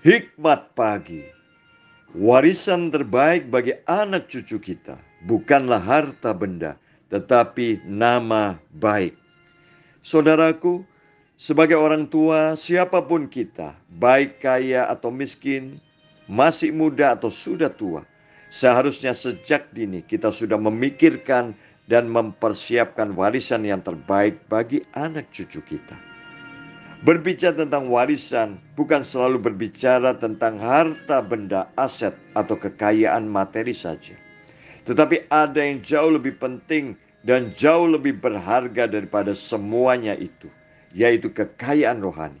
Hikmat pagi, warisan terbaik bagi anak cucu kita bukanlah harta benda, tetapi nama baik. Saudaraku, sebagai orang tua, siapa pun kita, baik kaya atau miskin, masih muda atau sudah tua, seharusnya sejak dini kita sudah memikirkan dan mempersiapkan warisan yang terbaik bagi anak cucu kita. Berbicara tentang warisan bukan selalu berbicara tentang harta benda, aset, atau kekayaan materi saja, tetapi ada yang jauh lebih penting dan jauh lebih berharga daripada semuanya itu, yaitu kekayaan rohani.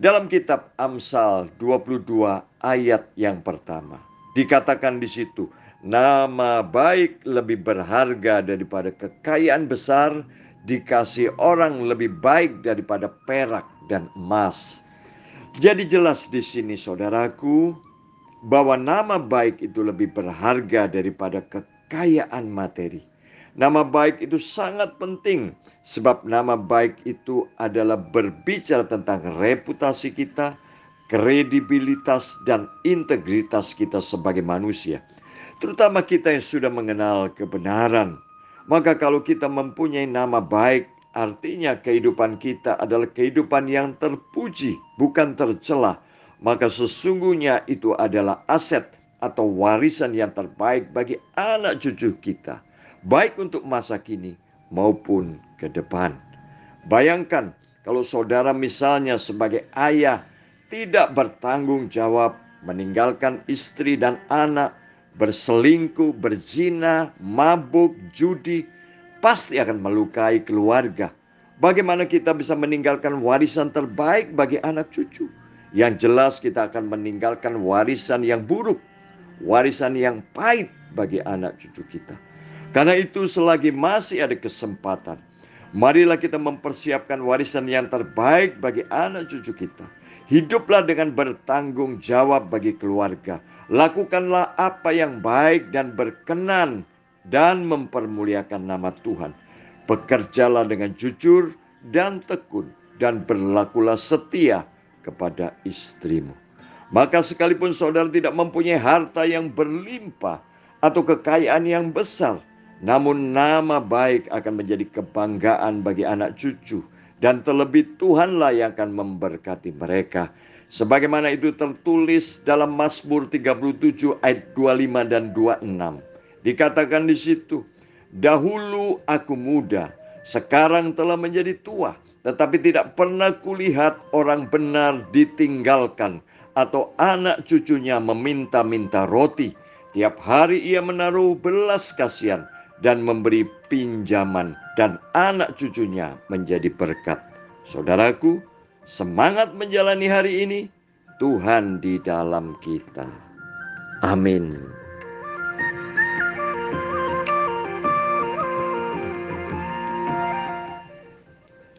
Dalam kitab Amsal 22 ayat yang pertama, dikatakan di situ, nama baik lebih berharga daripada kekayaan besar, dikasih orang lebih baik daripada perak dan emas. Jadi jelas di sini saudaraku bahwa nama baik itu lebih berharga daripada kekayaan materi. Nama baik itu sangat penting sebab nama baik itu adalah berbicara tentang reputasi kita, kredibilitas dan integritas kita sebagai manusia. Terutama kita yang sudah mengenal kebenaran. Maka kalau kita mempunyai nama baik Artinya kehidupan kita adalah kehidupan yang terpuji, bukan tercela. Maka sesungguhnya itu adalah aset atau warisan yang terbaik bagi anak cucu kita. Baik untuk masa kini maupun ke depan. Bayangkan kalau saudara misalnya sebagai ayah tidak bertanggung jawab meninggalkan istri dan anak, berselingkuh, berzina, mabuk, judi, pasti akan melukai keluarga. Bagaimana kita bisa meninggalkan warisan terbaik bagi anak cucu? Yang jelas kita akan meninggalkan warisan yang buruk, warisan yang pahit bagi anak cucu kita. Karena itu selagi masih ada kesempatan, marilah kita mempersiapkan warisan yang terbaik bagi anak cucu kita. Hiduplah dengan bertanggung jawab bagi keluarga. Lakukanlah apa yang baik dan berkenan dan mempermuliakan nama Tuhan. Bekerjalah dengan jujur dan tekun dan berlakulah setia kepada istrimu. Maka sekalipun saudara tidak mempunyai harta yang berlimpah atau kekayaan yang besar, namun nama baik akan menjadi kebanggaan bagi anak cucu dan terlebih Tuhanlah yang akan memberkati mereka. Sebagaimana itu tertulis dalam Mazmur 37 ayat 25 dan 26. Dikatakan di situ, dahulu aku muda, sekarang telah menjadi tua, tetapi tidak pernah kulihat orang benar ditinggalkan atau anak cucunya meminta-minta roti. Tiap hari ia menaruh belas kasihan dan memberi pinjaman dan anak cucunya menjadi berkat. Saudaraku, semangat menjalani hari ini, Tuhan di dalam kita. Amin.